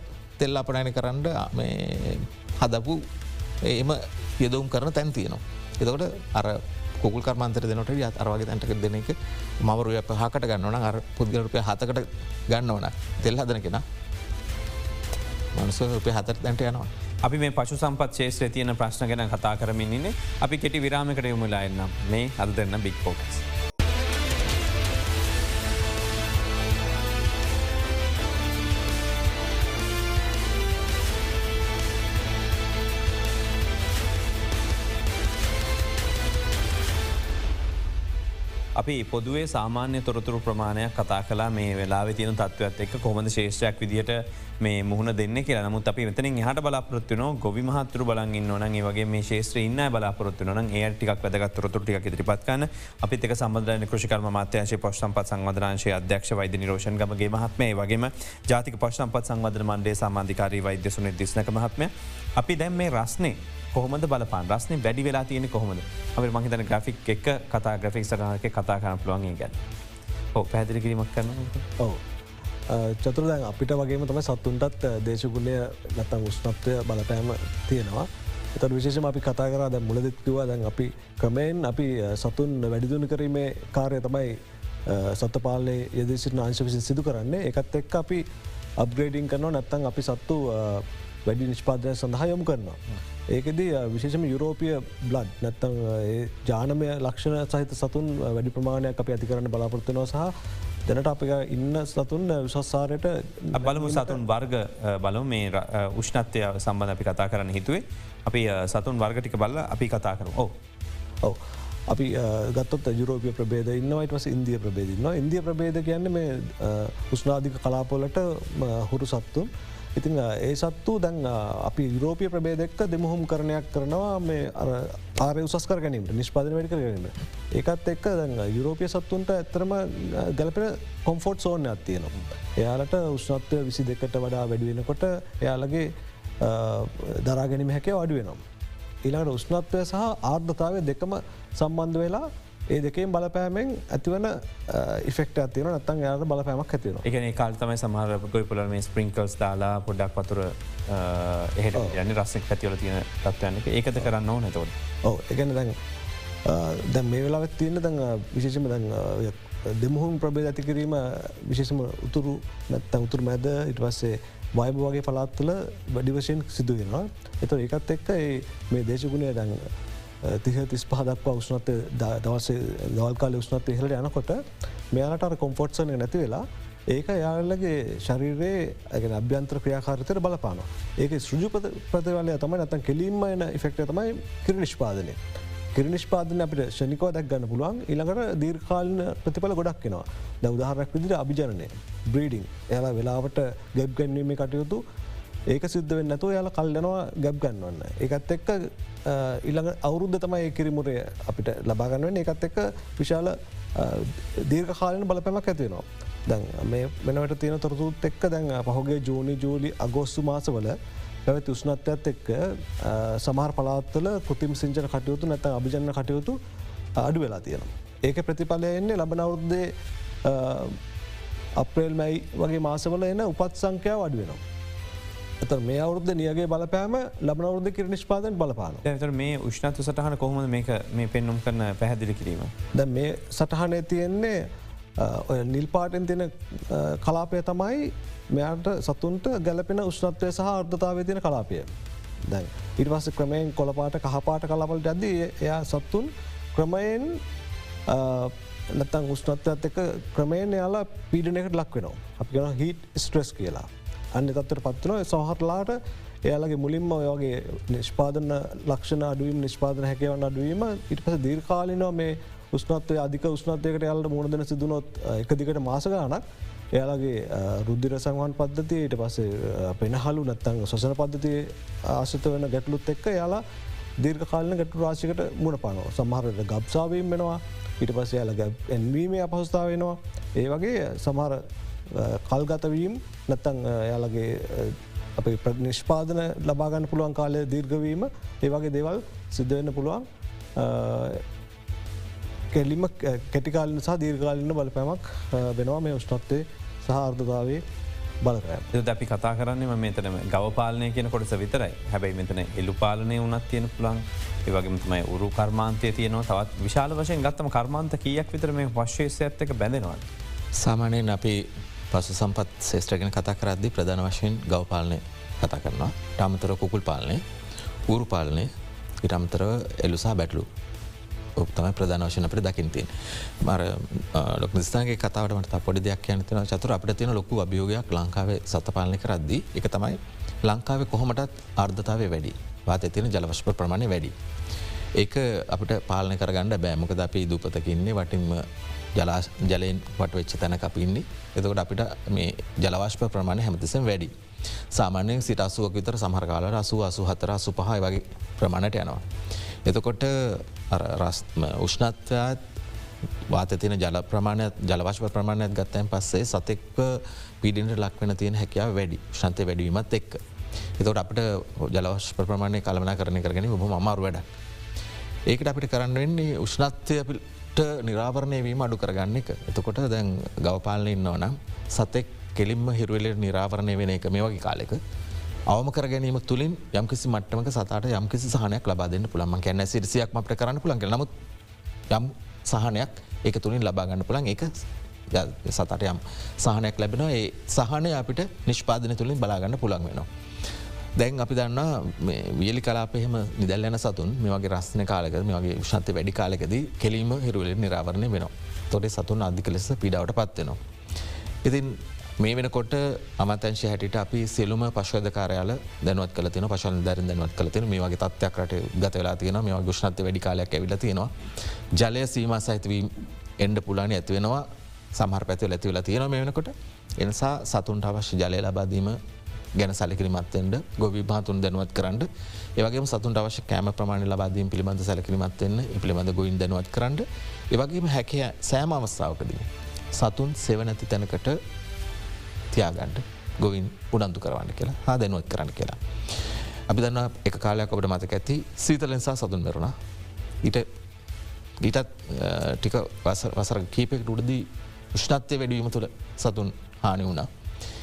තෙල් අපනෑන කරන්න හදපු එම යදවම් කරන තැන් තියනවා. එතකොට අර කුල් කර්මන්තර දෙනට යත් අරවාගේ තැන්ටක දෙන එක මවරුය පහකට ගන්නවන අර පුද්ගලරුපය හතකට ගන්නවන තෙල් හදන කෙන මනුස රුපය හතර දැන්ට යනවා. අපි මේ පශු සම්පත් ශේෂත්‍රය තියන ප්‍රශ්න ගැන කතා කරමින්න්නේ අපි කෙටි විරාමකට යමුලා එන්නම් මේ අද දෙන්න බික් පෝකස්. අපි පොදුවේ සාමාන්‍ය තොරතුරු ප්‍රමාණයක් කතා කලා මේ වෙලා තියන තත්වත් එක් කොමද ශේෂයක් විදිට මේ මුහුණ දෙන්න කියලා. නමුත් අපි මෙතනින් හට බලාපොත්තුන ගොවි මහතුර බලගන්න ඕන වගේ මේ ශේත්‍ර ඉන්න බලාපොත්තු න ඒ ටික් වැදගත් තොරතුරටික ඉදිරිපත්කන්න අපිත සම්බධන කෘෂිකර්ම මාත්‍යංශ පශ්සම්පත් සංවධරංශය අධ්‍යක්ෂ වෛද නිරෝෂන්ගමගේ මහත්මේ වගේම ජාතික පශ්සම්පත් සංවධන මන්ඩේ සමාධිකාරී වෛද්‍ය සුන දිස්නක මහත්ම අපි දැම් මේ රස්නේ කොහොමද බලපාන් රස්න වැඩි වෙලා තියෙන කොහොමද? අපි මහිතන ග්‍රෆික් එක කතා ග්‍රෆික් සටනක කතා කරන පුළුවන් ගැන. ඕ පැදිලි කිරීමක් කරන ඔව. චතුර දැන් අපිට වගේම තම සත්තුන්ටත් දේශගුණය නැත්තම් උස්නත්වය බලපෑම තියෙනවා. එත විශේෂම අපි කතා කර දැ මුලදෙත්කිවා දැන් අපි ක්‍රමයෙන් අපි සතුන් වැඩිදුන කිරීමේ කාරය තමයි සත්ත පාලය යදසිට අංශ විසින් සිදු කරන්නේ. එකත් එක් අපි අප්ග්‍රේඩිං කරනවා නැත්තන් අපි සත්තු වැඩි නිෂ්පාදය සඳහා යොමු කරනවා. ඒකද විශේෂම යුරෝපිය බ්ලඩ් නැත්තං ජානමය ලක්ෂණ සහිත සතුන් වැඩි ප්‍රමාණයක් අප ඇති කරන්න බලාපොරත්තුනව සහ දැනට අප ඉන්න සතුන් විශස්සාරයට බලමු සතුන් වර්ග බලු මේ උෂ්ණත්වය සම්බඳ අපි කතා කරන්න හිතුවේ. අපි සතුන් වර්ගටික බල්ල අපි කතා කරු ඕ ඔව. අපි ගත්තොත් යුරෝපිය ප්‍රබේද ඉන්නවයිට වස ඉන්දිය ප්‍රබේදන්න ඉන්දිය ප්‍රබේද කියන්න මේ උස්නාධික කලාපොලට හුරු සත්තුන් ඉතින් ඒ සත්තු දැන් අපි යුරෝපිය ප්‍රබේදෙක්ක දෙමුහුම් කරණයක් කරනවා මේ ආරය උසස් කර ගැනීමට නිෂ්පාදන වැඩි කරගන්න. ඒකත් එක්ක දැන් යුරෝපිය සත්තුන්ට ඇතරම ගැලපෙන කොම්ෆෝට් සෝර්න අත්තියනවා. එයාලට උෂ්නත්වය විසි දෙකට වඩා වැඩිවෙනකොට එයාලගේ දරාගැනීම හැකේ අඩු වෙනම්. ඊලාට උෂ්නත්වය සහ ආර්ධතාවය දෙකම සම්බන්ධ වෙලා ඒ දෙකේ බලපෑමෙන් ඇතිවන ඉෆෙක්ට ඇතිවන නත්තන් යාට බලපෑමක් ඇතිවන එකන කාල් තමයි සමහර ගොයි පුල මේ ස්ප්‍රිංකල්ස් දාලා පොඩ්ඩක් පතුර එහට යන්න රස්සෙක් ඇතිවල තියෙන තත්වයන්නක ඒකත කරන්න ඕ නැතවට ඕ එකන දැන් දැන් මේ වෙලාවත් තියෙන දැන් විශේෂම දැන් දෙමුහුම් ප්‍රබේද ඇති කිරීම විශේෂම උතුරු නැත්ත උතුර මැද ඉට පස්සේ වයිබ වගේ පලාත්තුල වැඩි වශයෙන් සිදුවෙනවා. එත ඒකත් එක්ක මේ දේශගුණය දැන් තිහ තිස් පහදක් උෂ්නත දවස දවල්කාල උෂ්නත් ඉහලට යනකොට මෙයාලට කොම්ෆොට්සන නැති වෙලා ඒක යාලගේ ශරීරයේ ඇගෙන අභ්‍යන්ත්‍ර ක්‍රියාකාරතයට බලපාන. ඒක සෘජු ප්‍රතිවලය තමයි නතන් කෙලින්ම එන ඉෆෙක්ට තමයි කිරි නිෂ්පාදනය. කිරි නිෂ්පාදන අපිට ෂනිකෝ දැක් ගන්න පුළුවන් ඉළඟට දීර්කාලන ප්‍රතිඵල ගොඩක් කෙනවා ද උදාහරක් විදිර අභිජනය බ්‍රීඩිං එයාලා වෙලාවට ගැබ් ගැන්වීම කටයුතු ඒක සිද්ධ වෙන්න ඇතු යාල කල්ලනවා ගැබ් ගන්නවන්න. එකත් එක්ක ඉළඟ අවුරුද්ධ තමයි ඒ කිරිමුරය අපිට ලබාගන්නුවෙන් එකත් එක්ක විශාල දීර්ඝ කාලන බලපැමක් ඇතිවෙනවා. දැන් මේ වෙනවට තියෙන තොරතුත් එක්ක දැන් පහුගේ ජූනි ජූලි අගෝස්තු මාසවල පැවැති උෂ්නත්වයත් එක්ක සමහර පලාත්තල කෘතිම් සිංචන කටයුතු නැත අභිජන්න කටයුතු අඩු වෙලා තියෙනවා. ඒක ප්‍රතිඵලය එන්නේ ලබනවරුද්දේ අප්‍රේල් මැයි වගේ මාසවල එන උපත් සංඛ්‍යාව අඩුවෙනවා. එත මේ අවුද්ධ නියගේ බලපෑම ලබනවරුද කිර නිෂ්පාදන බලපාන ඇතර මේ උෂ්නතු සටහන කොහොම මේක මේ පෙන්නුම් කරන පැහැදිලි කිරීම. ද මේ සටහනය තියෙන්නේ ඔය නිල්පාටෙන් තියෙන කලාපය තමයි මෙයාට සතුන්ට ගැලපෙන උෂ්නත්වය සහ අර්ධතාවය තියෙන කලාපය. දැන් ඉරිවස ක්‍රමයෙන් කොළපාට කහපාට කලාපලට ඇද එයා සත්තුන් ක්‍රමයෙන් නැතන් උෂ්නත්වයත් එක ක්‍රමයෙන් යාලා පීඩනයකට ලක් වෙනවා. අපි ගෙන හිට ස්ට්‍රෙස් කියලා. අන්න තත්වට පත්වන සහහටලාට එයාලගේ මුලින්ම ඔයගේ නිෂ්පාදන ලක්ෂණ අඩුවීම නිෂ්පාදන හැකවන්න අඩුවීම ඉට පස දීර්කාලිනවා මේ උස්නත්වය අධික උස්නත්යකට යාලට මුණදන සිදුනොත් එක දිකට මාසගානක් එයාලගේ රුද්ධිර සංවන් පද්ධතිය ඊට පස්සේ පෙනහලු නැත්තං සොසන පද්ධතිය ආශත වන ගැටලුත් එක්ක යාලා දීර්ඝ කාලන ගැටු රාශිකට මුණ පනෝ සමහරට ගබ්සාවීම් වෙනවා. ඊට පස්ස යාල එන්වීමේ අපහස්ථාව වෙනවා ඒ වගේ සමහර කල්ගතවීම් නැත්තං යාලගේ අප නිෂ්පාදන ලබාගන්න පුළුවන් කාලය දීර්ගවීම ඒවගේ දේවල් සිද්ධවෙන්න පුළුවන්. කෙල්ලිම කෙටිකාලන සහ දීර්ගාලන්න බලපෑමක් වෙනවා මේ උෂ්නත්තේ සහර්ධතාවේ බලකෑ අපි කතා කරන්නේ මෙතනම ගවපාලනය කියන කොටස විතරයි. හැබැයි මෙතන එල්ලු පාලනය වනත් තියෙන පුළන් ඒවගේමතමයි උරු කර්මාන්තය තියනවා. තවත් විශාල වශයෙන් ගත්තම කර්මාන්ත කියක් විතර මේ වශ්‍යේෂය ඇත්තක බැඳෙනවා. සාමානයෙන් අපි පසු සම්පත් ශේෂත්‍රගෙන කතා කරද්දි ප්‍රධාන වශයෙන් ගවපාලනය කතා කරනවා. ටාමතර කුකුල් පාලනය ඌරු පාලනය ඉටම්තර එලුසා බැටලු තමයි ප්‍රධාන වශන අපට දකින්තින් මර ලොක නිස්ථාගේ කතාවට පොඩි දෙයක් යනතන චතුර අපට තියෙන ලොකු අභියෝගයක් ලංකාවේ සතපාලනය කරද්දී. එක තමයි ලංකාවේ කොහොමටත් අර්ධතාවේ වැඩි. වාත තින ජලවශ්ප ප්‍රමාණය වැඩි. ඒක අපට පාලන කරගන්න බෑමකද අපි දූපතකින්නේ වටින්ම ජලා ජලයෙන් වට වෙච්ච තැන අපින්නේ එතකට අපිට මේ ජලවාශ්ප ප්‍රමාණය හැමතිසම් වැඩි. සාමාන්‍යයෙන් සිට අසුවක් විතර සහරකාල අසු අසු හතර සුපහයි වගේ ප්‍රමාණට යනවා. එතකොට උෂ්ණත්වයාත් වාතතින ජල ප්‍රමාණයක් ජලවශ්ප ප්‍රමාණයක් ගත්තයන් පස්සේ සතෙක්ව පිඩිට ලක් වෙන තියෙන හැකියාව වැඩි ශන්තය වැඩීමත් එක්ක. එතකට අපට ජලවශ ප්‍රමාණය කළමනා කරන කරගෙන බොම අමාරු වැඩ. ඒකට අපිට කරන්න වෙන්නේ උෂ්ණත්වය නිරාවරණය වීම අඩු කරගන්න එක. එතකොට දැන් ගවපාලන ඉන්නවනම් සතෙක් කෙලින්ම හිරුවල නිරාවරණය වෙන එක මේ වගේ කාලෙක. අවම කර ගැනීම තුළින් යම්කිසි මට්ටමක සතට යම්කිසි සහනයක් ලබාදන්න පුළන්ම කැන සිරිසියක් මට කරන්න පුළන් නමුත් යම් සහනයක් ඒක තුළින් ලබාගන්න පුළන් එක සතට යම් සහනයක් ලැබෙනවා ඒ සහනය අපිට නිෂ්පාදන තුළින් බලාගන්න පුළන් වෙනවා. දැන් අපි දන්න වියලි කලාපෙහෙම නිදල් යන සතුන් මේගේ රස්න කාලක මේගේ ෂත්‍ය වැඩි කාලෙකද කෙලීම හිරුවල නිරාවරණය වෙනවා. තොට සතුන් අධික ලෙස පිඩාවට පත්වෙනවා. ඉතින් මේ වෙනකොට අමතංශ හැට අපි සෙලුම පශවද කාරයාල දැනුවත් කල තින පශල් දරන දැනුවත් කල තින මේ වගේ තත්වයක්කට ගත වෙලා තියෙන මේ ගුෂ්නත වැඩි කාලයක් ඇවිල තියෙනවා. ජලය සීම සහිතවීම එන්ඩ පුලානි ඇතිවෙනවා සමහර පැතිව ඇතිවෙලා තියෙන මේ වෙනකොට එනිසා සතුන්ට අවශ්‍ය ජලය ලබාදීම ගැන සැලකිරිමත්වෙන්ට ගොවි භාතුන් දැනුවත් කරන්න ඒවගේ සතුන් අවශ්‍ය කෑම ප්‍රමාණ ලබාදීම පිළිබඳ සැලකිරිමත්වන්න පිළිබඳ ගොයින් දැනුවත් කරන්න ඒවගේම හැකිය සෑම අවස්ථාවකදී. සතුන් සෙවනැති තැනකට තියාගන්ට ගොවින් උඩන්තු කරවන්න කියලා හා දැනුවත් කරන්න කියලා. අපි දන්න එක කාලයක් ඔබට මතක ඇති සීතලෙන්සා සතුන් මෙරුණා ඊට ඊටත් ටික වසර කීපෙක් උඩදී විෂ්නත්වය වැඩීම තුළ සතුන් හානි වුණා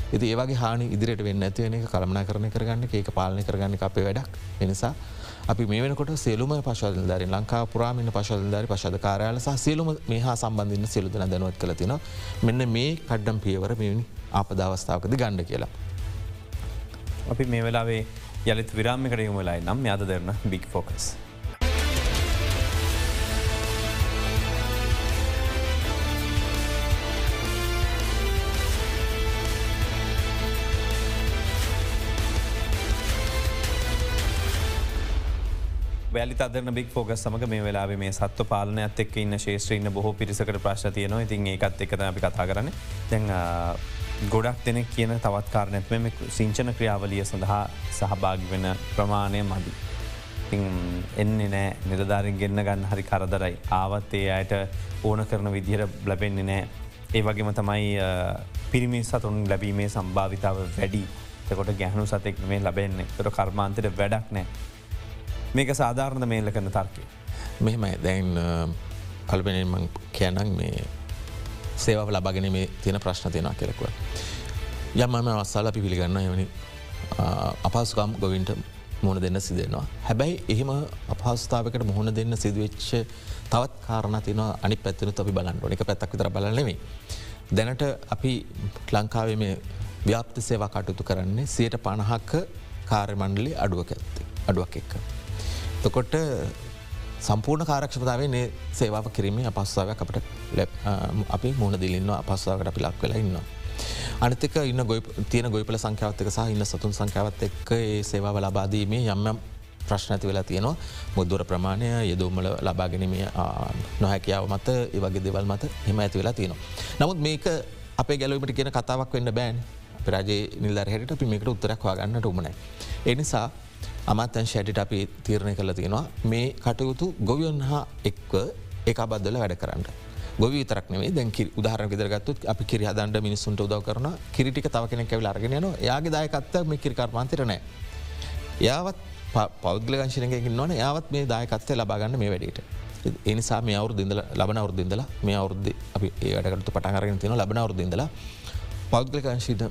ඇති ඒවගේ හානි ඉදිරියට වෙන්න ඇතිවෙන එක කළමනා කරන කරගන්න ඒක පාලන කරගන්න අපේ වැඩක් එනිසා අපි මේ වෙනකොට සෙලුම පශල්ධර ලංකා පුරාමිණ පශල්ධරි පශද කාරයාල සහ සියලුම මේ හා සම්බන්ධන්න සිලුදන දැනුවත් කළ තින මෙන්න මේ කඩ්ඩම් පියවර මෙනි ආපදාවස්ථාවකද ගණ්ඩ කියලා. අපි මේ වෙලාවේ යළිත් විරාමිකට යොමලයි නම් යාද දෙරන බික් ෆෝකස්. වැලි අදරන බික් ෆෝගස් සමඟ මේ වෙලා මේ සත්ව පාලනයත් එක් ඉන්න ශේෂත්‍රීන්න බොහෝ පිරිසකට ප්‍රශ්න තියනවා. ඉතින් ඒකත් එකත අපි කතා කරන්න. දැන් ගොඩක් දෙනෙක් කියන තවත් කාරණැත්ම මේ සිංචන ක්‍රියාවලිය සඳහා සහභාගි වෙන ප්‍රමාණය මදි. එන්නේ නෑ. නිලධාරින් ගෙන්න්න ගන්න හරි කරදරයි. ආවත් ඒ අයට ඕන කරන විදිහර බ්ලබෙන්නේ නෑ. ඒ වගේම තමයි පිරිමි සතුන් ලැබීමේ සම්භාවිතාව වැඩි. තකොට ගැහනු සතෙක් මේ ලබෙන්නේ. තොට කර්මාන්තයට වැඩක් නෑ. මේක සාධාරණ මේල්ල කරන තර්කය. මෙහෙමයි දැන් පල්පෙනෙන් මං කියනක් මේ සේවාව ලබගෙන මේ තියෙන ප්‍රශ්න තියෙනවා කෙරෙකුව. යම් මම අවස්සාල අපි පිළිගන්න යවනි අපහසුකම් ගොවින්ට මුණ දෙන්න සිදෙනවා. හැබැයි එහෙම අපහස්ථාවකට මුහුණ දෙන්න සිදුවච්ච තවත් කාරණ තින අනි පැත්තින අපි බලන්න එක පැත්තක් විතර බලනෙමේ. දැනට අපි ලංකාවේ මේ ව්‍යාප්ත සේවා කටයුතු කරන්නේ සියට පණහක්ක කාර්යමණ්ඩලි අඩුවක ඇත්තේ අඩුවක් එක්ක. තකොට සම්පූර්ණ කාරක්ෂපතාවේ නේ සේවාව කිරීමේ අපස්සාාවක් අපට අපි මුණ දිලින්න අපස්සාාවට අපි ලක් වෙලා ඉන්නවා. අනතික ඉන්න ගොයි තියෙන ගොයිපල සංඛ්‍යාවත්තක සහ ඉන්න සතුන් සංඛ්‍යාවත් එක්ක ඒ සේවාව ලබාදීමේ යම්යම් ප්‍රශ්න ඇති වෙලා තියෙනවා මුද්දුර ප්‍රමාණය යෙදෝමල ලබාගෙනීමේ නොහැකියාව මත ඒවගේ දෙවල් මත හෙම ඇති වෙලා තියෙනවා. නමුත් මේක අපේ ගැලවීමට කියන කතාවක් වෙන්න බෑන් රජේ නිල්දර හැට අපි මේකට උත්තරක් වාගන්නට උමනයි. එනිසා අමත්තන් ෂැටිට අපි තීරණය කළ තියෙනවා මේ කටයුතු ගොවියන් හා එක්ව එක බද්දල වැඩ කරන්න. ගොවී තරක්නේ දැන් උදාහරන ගෙදරගත්තුත් අපි කිරි හදන්ට මිනිස්සුන්ට උදව කරන කිරිටික තව කෙනෙක් ඇවිල අරගෙන න යාගේ දායකත්ත මේ කිරිකර්මාන්තරනෑ. යාවත් පෞද්ගලගංශනයකින් නොන යාවත් මේ දායකත්තය ලබාගන්න මේ වැඩට. එනිසා මේ අවුරු දිඳල ලබන අවුරුද්දිදල මේ අවුද්ධ අපි ඒවැටකට පටහරගෙන තියෙන ලබන අවුරුද්දිදල පෞද්ගලකංශීට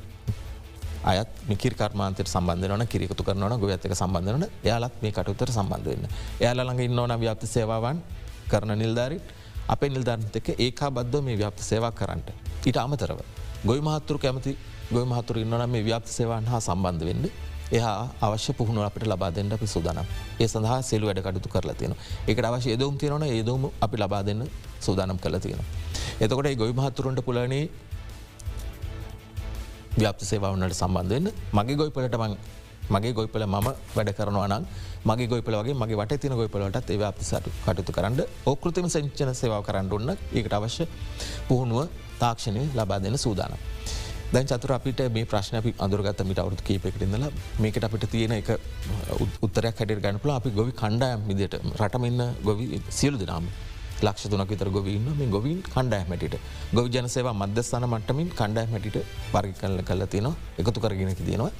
අයත් මිකිර කර්මාන්තයට සම්බන්ධනවන කිරිකතු කරනවන ගො ඇතක සම්බන්ධන යාලත් මේ කටුතර සම්බන්ධ වන්න. යාලළඟ ඉන්නවන ව්‍යාප්ත සේවාවන් කරන නිල්ධාරි අපේ නිල්ධාර්තක ඒකා බද්ධ මේ ව්‍යාප්ත සේවා කරන්නට. ඊට අමතරව. ගොයි මහත්තුරු කැමති ගොයි මහතුර ඉන්නවන මේ ව්‍යාප්ත සේවාන් හා සම්බන්ධ වෙන්න එහා අවශ්‍ය පුහුණු අපට ලබා දෙන්න අපි සූදානම් ඒ සඳහා සෙලු වැඩ කටතු කරලා තියෙන එකට අවශ්‍ය ඒදවම් තියෙනවන ඒදවම අපි ලබා දෙන්න සූදානම් කළ තියෙන. එතකොට ගොයි මහත්තුරන්ට පුලනේ ව්‍යාප්ත සේවාවන්නට සම්බන්ධවෙන්න මගේ ගොයිපලට මං මගේ ගොයිපල මම වැඩ කරනවා නම් මගේ ගොයිපල වගේ මගේ වට තින ගොයිපලට ඒ අප සට කටතු කරන්න. ඕකෘතිම සංචන සේවා කරන්න ඔන්න ඒකට අවශ්‍ය පුහුණුව තාක්ෂණය ලබා දෙන සූදානම්. දැන් චතුර අපිට මේ ප්‍රශ්න අපි අදුරගත මිට අවුතු කීපෙකටඉදල මේකට අපිට තියෙන එක උත්තරයක් හැට ගණපුල අපි ගොවි කණ්ඩායම් විදිට රටමන්න ගොවි සියලු දෙනාම ලක්ෂ තුනක් විතර ගොවන්න මේ ගොවින් කණ්ඩෑමට ගොවි ජනසේවා මධ්‍යස්ථාන මට්ටමින් කණ්ඩෑමට පරි කල්ල කල තියෙනවා. එකතු කරගෙනකි තියෙනවා.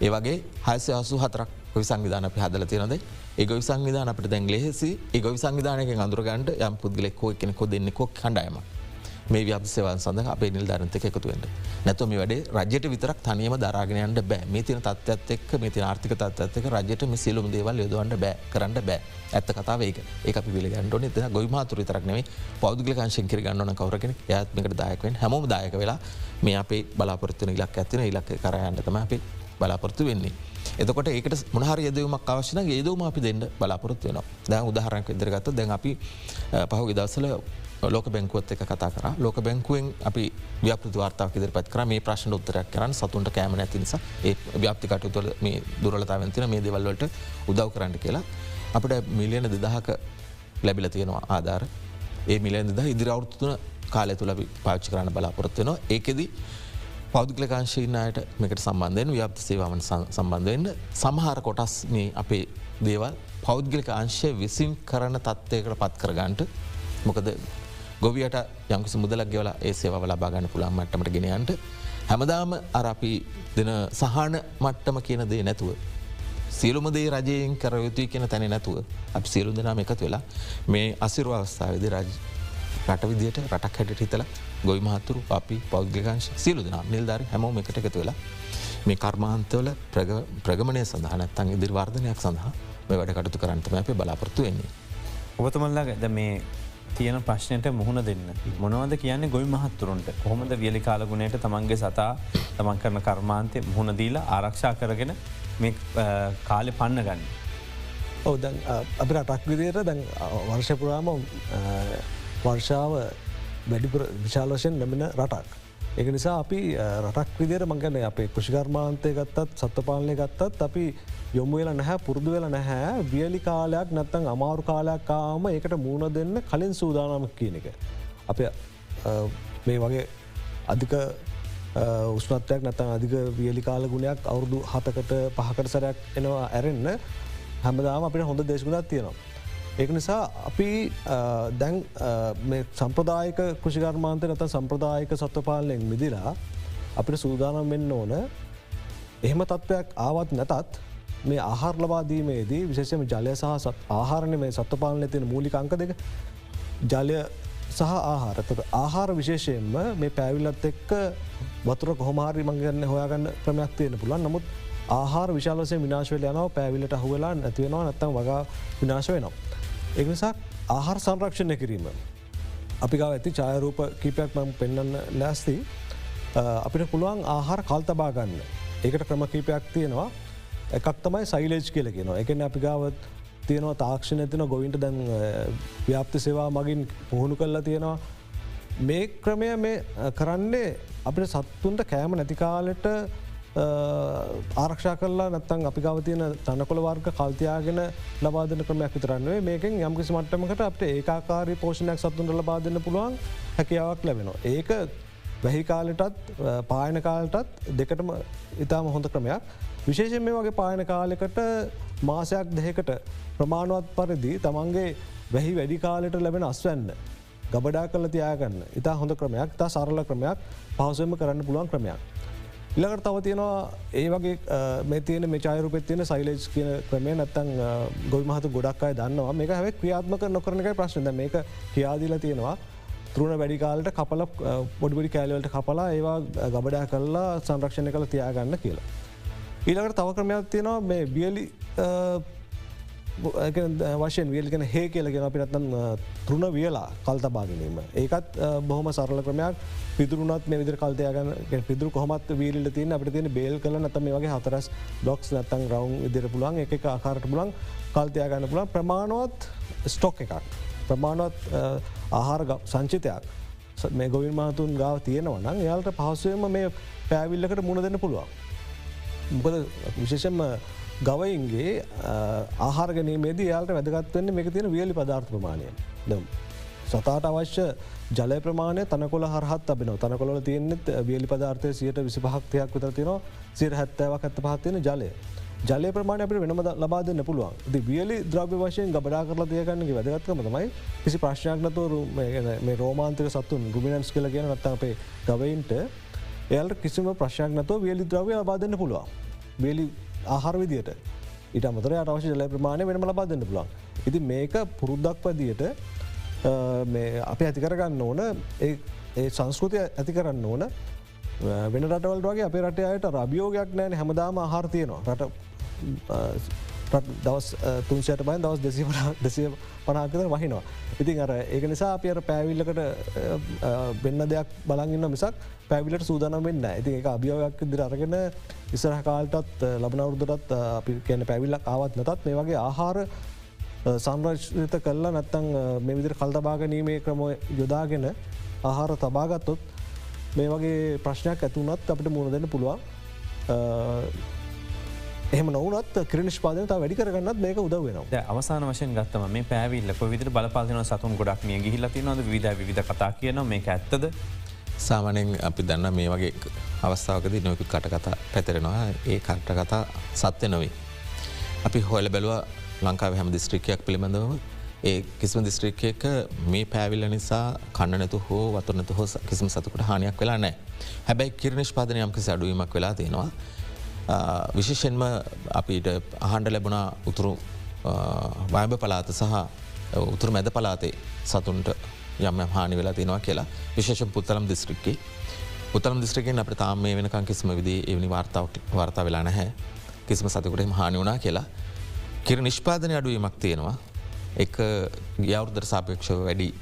ඒවගේ හයස අසු හතරක් ගොවි සංවිධාන අපි හදල තියෙනද ඒ ගොවි සංවිධාන අපට දැන් ලෙහෙසි. ඒ ගොවි සංවිධානක අඳුරගන්ට යම් පුද්ගලෙක්කෝ කෙනෙකො දෙන්නෙකොක් කණ්ඩායම. මේ ව්‍යපසේවන් සඳ අපේ නිල් ධරන්තක එකතුවෙන්ට නැතු මේ වැඩේ රජයට විතරක් තනියම දරාගෙනයන්ට බෑ. මේ තින තත්ත් එක් මේ ති ආර්ථික තත්ක රජයට මේ සිලුම් දේවල් යොදවන්න බෑ කරන්න බෑ. ඇත්ත කතාවේක ඒ අපි පිළිගන්නඩන එත ගොයිමාතුර තරක්නේ පෞද්ගලකාංශංකර ගන්නන කවරගෙන ඇත්මකට දායකවෙන් හැමෝම දායක වෙලා මේ අපේ බලාපොරත්තුන ඉලක් ඇතින ඉලක් කරයන්නටම අපි බලාපොරත්තු වෙන්නේ. එතකොට ඒකට මොහර යදවමක් අවශ්‍යන ඒදවම අපි දෙන්න බලාපොරත් වෙන දැ උදාහරක් ඉදිරගත්ත දැන් අපි පහු ඉදවසල ලෝක බැංකුවත් එක කතා කර. ලෝක බැංකුවෙන් අපි ව්‍යපෘති වාර්තාව ඉදිරි පත් කර. මේ ප්‍රශ්න උත්තරයක් කරන්න සතුන්ට කෑම ඇති නිසා ඒ ව්‍යාප්ති කටයුතුල මේ දුරලතාවන්තින මේ දෙවල්වලට උදව් කරන්න කියලා. අපට මිලියන දෙදහක ලැබිල තියෙනවා ආධාර. ඒ මිලියන් දෙද ඉදිරි අවුත්තුන කාලය තුළ පාච්චි කරන්න බලාපොරත්වයනවා ඒකෙදී පෞද්ගලකාංශීනයට මෙකට සම්බන්ධයෙන් ව්‍යාප්ත සේවාවන් සම්බන්ධවෙන්න සමහර කොටස් මේ අපේ දේවල් පෞද්ගලික අංශය විසින් කරන තත්ත්වයකට පත් කරගන්ට මොකද ගොවියට යංකිසි මුදලක් ගෙවලා ඒ සේව ලබාගන්න පුළන් මට්ටමට ගෙනයන්ට හැමදාම අරපි දෙන සහන මට්ටම කියන දේ නැතුව. සියලුමදේ රජයෙන් කරයුතුයි කියන තැන නැතුව අප සියලු දෙනාම එකතු වෙලා මේ අසිරුව අවස්ථාවද රජ රට විදියට රටක් හැට හිතල ගොයි මහතුරු අපි පෞද්ගකාංශ සියලු දෙනා නිල්ධරි හැමෝම එකට එකතු වෙලා මේ කර්මාන්තවල ප්‍රගමණය සඳහනත්තන් ඉදිරිවර්ධනයක් සඳහා මේ වැඩ කටතු කරන්නතම අප බලාපොරත්තු වෙන්නේ. ඔබතුමල්ලා ගැද මේ තියෙන ප්‍රශ්නයට මුහුණ දෙන්න. මොනවද කියන්නේ ගොයි මහත්තුරුන්ට කොහොමද වියලි කාලගුණයට තමන්ගේ සතා තමන් කරන කර්මාන්තය මුහුණ දීලා ආරක්ෂා කරගෙන මේ කාලෙ පන්න ගන්න. ඔව අපි රටක් විදියට දැන් වර්ෂපුරාම වර්ෂාව වැඩිපුර විශාලවශයෙන් නැමෙන රටක්. එක නිසා අපි රටක් විදිර මංගන අපේ කෘෂිකර්මාන්තය ගත්තත් සත්ව පාලනය ගත්තත් අපි යොමු වෙලා නැහැ පුරුදු වෙලා නැහැ වියලි කාලයක් නැත්තං අමාරු කාලයක් කාම ඒකට මූුණ දෙන්න කලින් සූදානමක් කියන එක. අප මේ වගේ අධික උස්නත්වයක් නැතන් අධික වියලි කාල ගුණයක් අවුරුදු හතකට පහකට සරයක් එනවා ඇරෙන්න්න හැමදාම අපිට හොඳ දේශගුණත් තියෙනවා. ඒක නිසා අපි දැන් සම්ප්‍රදායක කෘෂිකර්මාන්තය නත සම්ප්‍රදායක සත්වපාලයෙන් මිදිලා අපිට සූදානම් වෙන්න ඕන එහෙම තත්ත්වයක් ආවත් නැතත් මේ ආහාර ලබාදීමේදී විශේෂම ජලය සහ ආහාරණය මේ සත්වපාලනය තියෙන මූලිකංක දෙක. ජලය සහ ආහාරතක ආහාර විශේෂයෙන්ම මේ පැවිල්ලත් එක්ක වතුර කොහොමාරි මංගන්න හොයාගන්න ක්‍රමයක් තියෙන පුළන් නමුත් ආහාර විශාලසේ විනාශවල යනව පැවිලට හුවෙලා නැතිවෙනවා නැත්තම් වගා විනාශ වෙනවා. එනිසා ආහාර සංරක්ෂණය කිරීම. අපිකාව ඇති චායරූප කීපයක් මම පෙන්න්න ලෑස්ති අපිට පුළුවන් ආහාර කල්තබා ගන්න. ඒකට ක්‍රම කීපයක් තියෙනවා එකක් තමයි සයිලේජ් කියලගෙන එකන අපිගාවත් තියෙනවා තාක්ෂණ ඇතින ගොවින්ට දැන් ව්‍යාප්ති සේවා මගින් පුහුණු කල්ලා තියෙනවා මේ ක්‍රමය මේ කරන්නේ අපිට සත්තුන්ට කෑම නැතිකාලට ආරක්ෂා කල්ලා නත්තන් අපි ගව තියෙන තනකොළ වර්ග කල්තියාගෙන ලබාදන ක්‍රමයක් විතරන්නේ මේකෙන් යම්කිසි මට්ටමකට අපට ඒකාකාරී පෝෂණයක් සත්තුන්ට ලබාදන්න පුළුවන් හැකියාවක් ලැබෙනවා. ඒක වැහි කාලටත් පායන කාලටත් දෙකටම ඉතාම හොඳ ක්‍රමයක් විශේෂෙන් මේ වගේ පායන කාලෙකට මාසයක් දෙකට ප්‍රමාණුවත් පරිදි තමන්ගේ වැහි වැඩි කාලට ලැබෙන අස්වැන්න ගබඩා කල තියාගන්න ඉතා හොඳ ක්‍රමයක් තා සරල ක්‍රමයක් පහසුවම කරන්න පුළුවන් ක්‍රමයක්. ඉළකට තව තියෙනවා ඒ වගේ මේ තියන මේචායරුපෙත් තියෙන සයිලේජ් කියන ක්‍රමය නැත්තන් ගොල් මහතු ගොඩක් අය දන්නවා. මේක හැව ක්‍රියාත්මක නොකරනකයි ප්‍රශ්නද මේක කියාදිල තියෙනවා. තෘණ වැඩිකාලට කපල පොඩිබඩි කෑලවලට කපලා ඒවා ගබඩා කරලා සංරක්ෂණය කළ තියාගන්න කියලා. ඊළකට තව ක්‍රමයක් තියෙනවා මේ බියලි වශයෙන් වියල්ගෙන හේ කියලගෙන අපිනත්නම් තෘණ වියලා කල්තබාගනීම. ඒකත් බොහොම සරල ක්‍රමයක් පිදුරුනත් මේ විදර කල්තයගන පිදුර කොමත් වීල්ල තින අපට තියෙන බේල් කල නත මේ වගේ හතරස් ඩොක්ස් නත්තන් රවුන් ඉදිර පුළන් එක ආකාරට පුලන් කල්තයාගන්න පුළන් ප්‍රමාණුවත් ස්ටොක් එකක්. ප්‍රමාණුවත් ආහාර සංචිතයක් මේ ගොවින් මාතුන් ගාව තියෙනවනම් යාලට පහසුවම මේ පෑවිල්ලකට මුණ දෙන්න පුළුවන්. මොකද විශේෂම ගවයින්ගේ ආහාරගනීමේදී යාලට වැදගත්වන්නේ මේක තියෙන වියලි පදාර්ථ ප්‍රමාණය දම්. සතාට අවශ්‍ය ජල ප්‍රමාණය තනකොල හරහත් අබෙන තනකොල තියනෙත් වියලි පදාර්ථය සියට විසි පහක්තියක් විතර තිනවා සිර හැත්තෑවක් ඇත්ත පහත්තියෙන ජලය. ජල ප්‍රමාණ අපට වෙනම ලබාදන්න පුළුවන් ද වියලි ද්‍රව්‍ය වශයෙන් ගබඩා කරලා තියගන්නගේ වැදගත්කම තමයි කිසි ප්‍රශ්නයක්නතු මේ රෝමාන්තක සත්තුන් ගුමිනන්ස් කල කියන නත්ත අපේ ගවයින්ට එයාට කිසිම ප්‍රශ්යක් නතව වියලි ද්‍රව්‍ය අබාදන්න පුළුවන්. වේලි ආහාර විදියට ඉට අමතර අටවශ ජල ප්‍රමාණය වෙනම ලබාදන්න පුළන්. ඉති මේක පුරුද්දක් පදියට අප ඇති කරගන්න ඕන ඒ සංස්කෘතිය ඇති කරන්න ඕන වෙන රටවල් වගේ අපේ රටයට රභියෝගයක් නෑන හැමදාම ආහාරතියනවා රට දවස් තුන්සයට බයි දවස් දෙසි දෙසිය පනාකතර වහිනවා. ඉතින් අර ඒක නිසා අප අර පැවිල්ලකට වෙන්න දෙයක් බලගන්න මිසක් පැවිලට සූදානම් වෙන්න ඇති එක අභියෝයක් දිර අරගෙන ඉස්සරහ කාල්ටත් ලබනවුරදුරත් අපි කියන පැවිල්ලක් ආවත් නැතත් මේ වගේ ආහාර සංරශ්ත කල්ලා නැත්තං මේ විදිර කල්තභාගනීමේ ක්‍රම යොදාගෙන ආහාර තබාගත්තොත් මේ වගේ ප්‍රශ්නයක් ඇතුනත් අපිට මුණ දෙන්න පුළුවන් එහම නොවනත් ක්‍රනිෂ්පාදනත වැඩි කරගන්නත් මේක උදව වෙනවා. අවසාන වශයෙන් ගත්තම මේ පැවිල්ල විදි බලපාතින සතුන් ගොඩක් මිය ගිහිලති නොද විද විධ කතා කියන මේ ඇත්තද? සාමනෙන් අපි දන්න මේ වගේ අවස්ථාවකද නොයකුත් කටකතා පැතරෙනවා. ඒ කට්ට කතා සත්‍ය නොවේ. අපි හොල බැලවා ලංකාව හැම දිස්ත්‍රිකයක් පිළිබඳව ඒ කිසිම දිස්ත්‍රික්කයක මේ පැවිල්ල නිසා කන්න නැතු හෝ වතුනතු හෝ කිසිම සතුකට හානියක් වෙලා නෑ හැබැයි කිරනිෂ්පාදනය යම්කිසි අඩුවීමක් වෙලා තියෙනවා. විශේෂෙන්ම අපිට අහන්ඩ ලැබුණා උතුරු වයභ පලාත සහ උතුරු මැද පලාතේ සතුන්ට යම් හානි වෙලා තියෙනවා කියලා. විශේෂ පුත්තලම් දිස්ත්‍රික්කි. උත්තලම් දිස්ත්‍රිකෙන් අප තාම මේ වෙනකං කිසිම විදි එවනි වාර්තාවට වාර්තා වෙලා නැහැ. කිසිම සතකුට හානි වුණා කියලා. කිර නිෂ්පාදනය අඩුවීමක් තියෙනවා. එක ගියවුරුදර සාපේක්ෂව වැඩි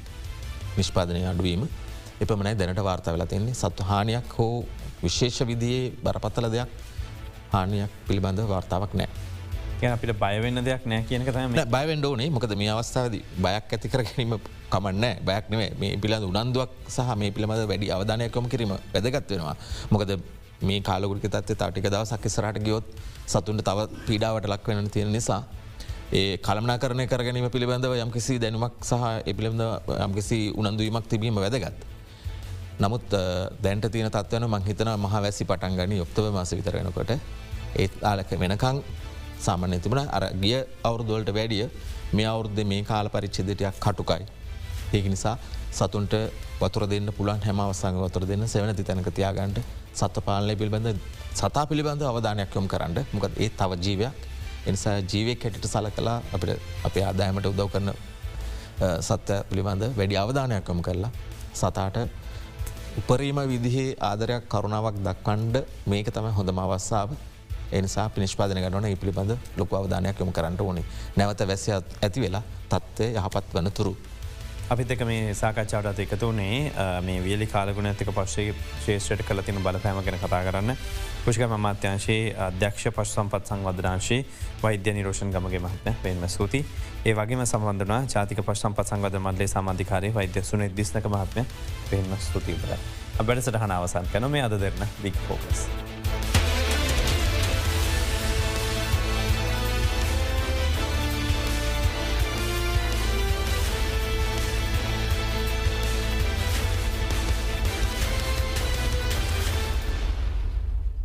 නිෂ්පාදනය අඩුවීම එපමනයි දැනට වාර්තා වෙලා තින්නේ සත්තු හානියක් හෝ විශේෂ විදියේ බරපත්තල දෙයක් හානියක් පිළිබඳ වාර්තාවක් නෑ. අපිට බයවෙන්න දෙයක් නෑ කියනක තම බයවෙන්ඩ ඕනේ මොකද මේ අවස්ථාවද බයක් ඇති කර ගැනීම කමන්න බයක් නෙවේ මේ පිළිඳ උනන්දුවක් සහ මේ පිළිබඳ වැඩි අවධානයකොම කිරීම වැදගත් වෙනවා මොකද මේ කාලගුරික තත්ව තාටික දවසක් ඉස්සරට ගියොත් සතුන්ට තව පීඩාවට ලක් වෙන තියෙන නිසා ඒ කළමනා කරණය කරගැනීම පිළිබඳව යම්කිසි දැනුමක් සහ එපිළිබඳ යම්කිසි උනන්දුවීමක් තිබීම වැදගත්. නමුත් දැන්ට තියන තත්වන මංහිතන මහ වැසි පටන් ගනි යොක්තව මාස විතරෙනකොට ඒත් ආලක වෙනකං සාමන්‍ය තිබුණ අර ගිය අවුරුදුවලට වැඩිය මේ අවුරුද්ධ මේ කාල පරිච්චෙදටයක් කටුකයි. ඒක නිසා සතුන්ට වතුර දෙන්න පුළන් හැම අවසංග වතුර දෙන්න සෙවන තිතැනක තියාගන්ට සත්ව පාලනය පිළිබඳ සතා පිළිබඳ අවධානයක් යොම් කරන්න මොකද ඒ තව ජීවයක් එනිසා ජීවයක් හැටිට සල කලා අපට අපේ ආදායමට උදව් කරන සත්‍ය පිළිබඳ වැඩි අවධානයක්කම කරලා සතාට උපරීම විදිහේ ආදරයක් කරුණාවක් දක්වන්ඩ මේක තම හොඳම අවස්සාාව එනිසා පිනිෂ්පාදන ගනන ඒ පිළිබඳ ලොක අවධානයක් යොම කරන්නට ඕනේ. නැවත වැැස ඇති වෙලා තත්ත්වය යහපත් වන තුරු. අපිත් එක මේ සාකච්ඡාවට එකතු වනේ මේ වියලි කාලගුණ ඇතික පක්ෂේ ශේෂ්‍රයට කල තින බලපෑම ගැන කතා කරන්න. පුෂ්ක මත්‍යංශයේ අධ්‍යක්ෂ පශ් සම්පත් සංවධනාංශයේ වෛද්‍ය නිරෝෂන් ගමගේ මහත්න පෙන්ම ස්තුති ඒ වගේම සම්බන්ධන ජාතික පශ් සම්පත් සංවධ මන්ලේ සමාධිකාරය වෛද්‍ය සුන දිස්නක මහත්මය පෙන්ම ස්තුතිීබල. අබැට සටහන අවසන් කන මේ අද දෙරන බික් පෝකස්.